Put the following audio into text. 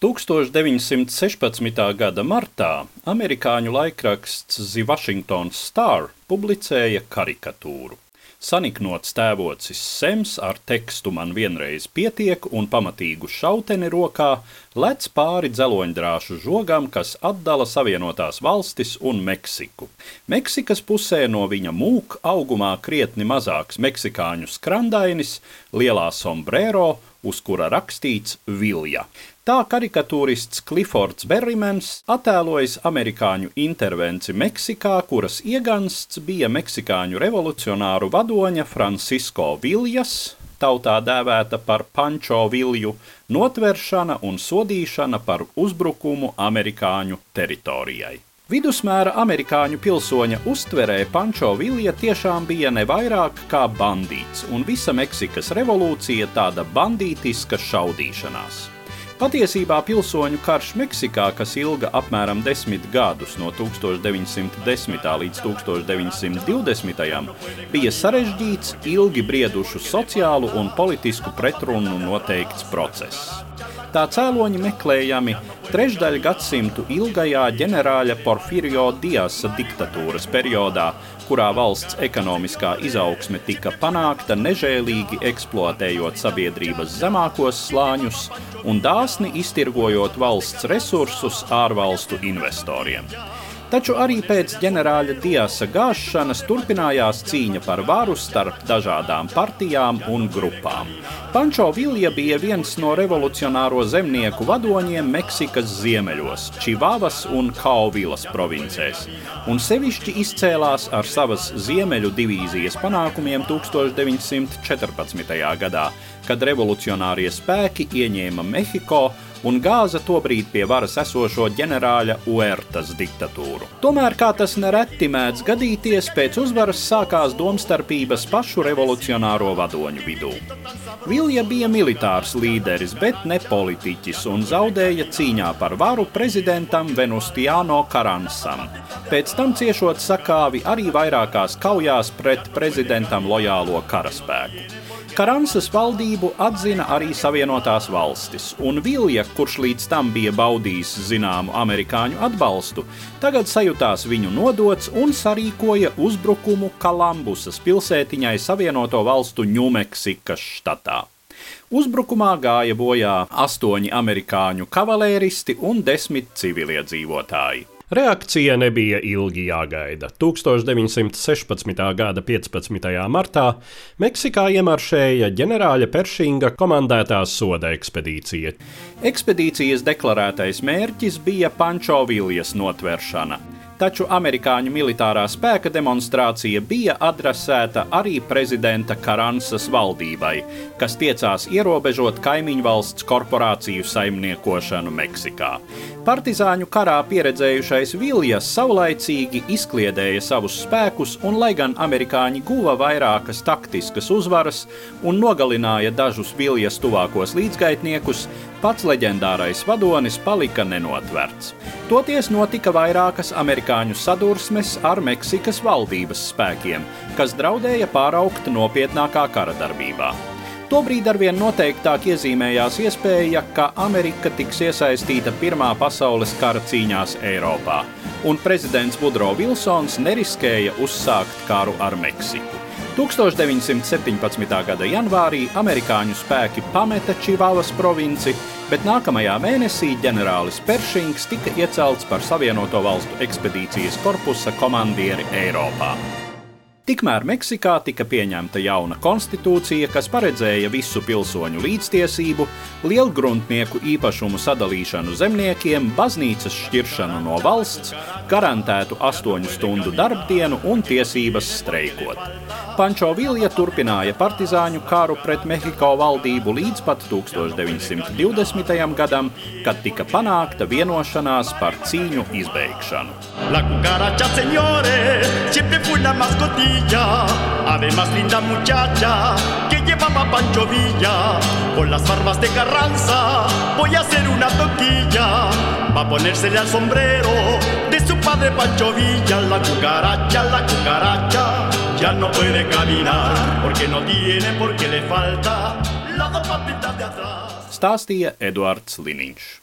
1916. gada martā amerikāņu laikraksts The Washington Star publicēja karikatūru. Saniknots tēvocis Sems ar tekstu man vienreiz pietiek un pamatīgu šauteni rokā lec pāri dzeloņdrāšu žogam, kas atdala Savienotās valstis un Meksiku. Meksikas pusē no viņa mūk augumā krietni mazāks meksikāņu skrandainis, lielā sombrero, uz kura rakstīts Vilja. Tā karikatūrists Klifords Berrimens attēlojas amerikāņu intervenci Meksikā, kuras iegansts bija meksikāņu revolucionāru vadoņa Francisko Viljas, tautā dēvēta par Pančo Vilju, notveršana un sodīšana par uzbrukumu amerikāņu teritorijai. Vidusmēra amerikāņu pilsoņa uztverē Pančo Vilja tiešām bija ne vairāk kā bandīts, un visa Meksikas revolūcija tāda bandītiska šaudīšanās. Patiesībā pilsoņu karš Meksikā, kas ilga apmēram desmit gadus no 1910. līdz 1920. bija sarežģīts, ilgi briedušu sociālu un politisku pretrunu noteikts process. Tā cēloņi meklējami trešdaļu gadsimtu ilgajā ģenerāļa Porfirio Diasa diktatūras periodā, kurā valsts ekonomiskā izaugsme tika panākta nežēlīgi eksploatējot sabiedrības zemākos slāņus un dāsni iztirgojot valsts resursus ārvalstu investoriem. Taču arī pēc ģenerāļa Diasa gāšanas turpinājās cīņa par varu starp dažādām partijām un grupām. Pančo Vilja bija viens no revolucionāro zemnieku vadoņiem Meksikas ziemeļos, Čivavas un Kauvilas provincēs, un sevišķi izcēlās ar savas ziemeļu divīzijas panākumiem 1914. gadā, kad revolucionārie spēki ieņēma Mehiko un gāza tobrīd pie varas esošo ģenerāļa Uertas diktatūru. Tomēr, kā tas nereti mēdz gadīties, pēc uzvaras sākās domstarpības pašu revolucionāro vadoņu vidū. Vilja bija militārs līderis, bet ne politiķis, un zaudēja cīņā par varu prezidentam Venustiano Karansam. Pēc tam ciešot sakāvi arī vairākās kaujās pret prezidentam lojālo karaspēku. Karansas valdību atzina arī Savienotās valstis, un Vilja, kurš līdz tam bija baudījis zināmu amerikāņu atbalstu, tagad sajūtās viņu nodots un sarīkoja uzbrukumu Kalambusas pilsētiņai Savienoto valstu Ņūmeksikas štatā. Uzbrukumā gāja bojā astoņi amerikāņu kavalēristi un desmit civiliedzīvotāji. Reakcija nebija ilgi jāgaida. 1916. gada 15. martā Meksikā iemaršēja ģenerāļa Peršinga komandētā soda ekspedīcija. Ekspedīcijas deklarētais mērķis bija Pančo Viljas notveršana taču amerikāņu militārā spēka demonstrācija bija adresēta arī prezidenta Karansas valdībai, kas tiecās ierobežot kaimiņu valsts korporāciju saimniekošanu Meksikā. Partizāņu karā pieredzējušais Viljas saulaicīgi izkliedēja savus spēkus, un, lai gan amerikāņi guva vairākas taktiskas uzvaras un nogalināja dažus Viljas tuvākos līdzgaitniekus, pats leģendārais vadonis palika nenotverts. Toties notika vairākas amerikāņu sadursmes ar Meksikas valdības spēkiem, kas draudēja pāraukt nopietnākā kara darbībā. Tobrīd arvien noteiktāk iezīmējās iespēja, ka Amerika tiks iesaistīta Pirmā pasaules kara cīņās Eiropā, un prezidents Vudro Vilsons neriskēja uzsākt karu ar Meksiku. 1917. gada janvārī amerikāņu spēki pameta Čivavas provinci, bet nākamajā mēnesī ģenerālis Peršings tika iecelts par Savienoto valstu ekspedīcijas korpusa komandieri Eiropā. Tikmēr Meksikā tika pieņemta jauna konstitūcija, kas paredzēja visu pilsoņu līdztiesību, lielgruntnieku īpašumu sadalīšanu zemniekiem, baznīcas šķiršanu no valsts, garantētu astoņu stundu darbdienu un tiesības streikot. Pančo Vilja turpināja partizāņu karu pret Mehiko valdību līdz pat 1920. gadam, kad tika panākta vienošanās par cīņu izbeigšanu. La cucaracha, señores, siempre fue una mascotilla, además linda muchacha que llevaba Pancho Villa. Con las barbas de Carranza voy a hacer una toquilla, va a ponérsele al sombrero de su padre Pancho Villa, la cucaracha, la cucaracha ya no puede caminar porque no tiene, porque le falta las dos patitas de atrás. Stāstīja Eduards Liniņš.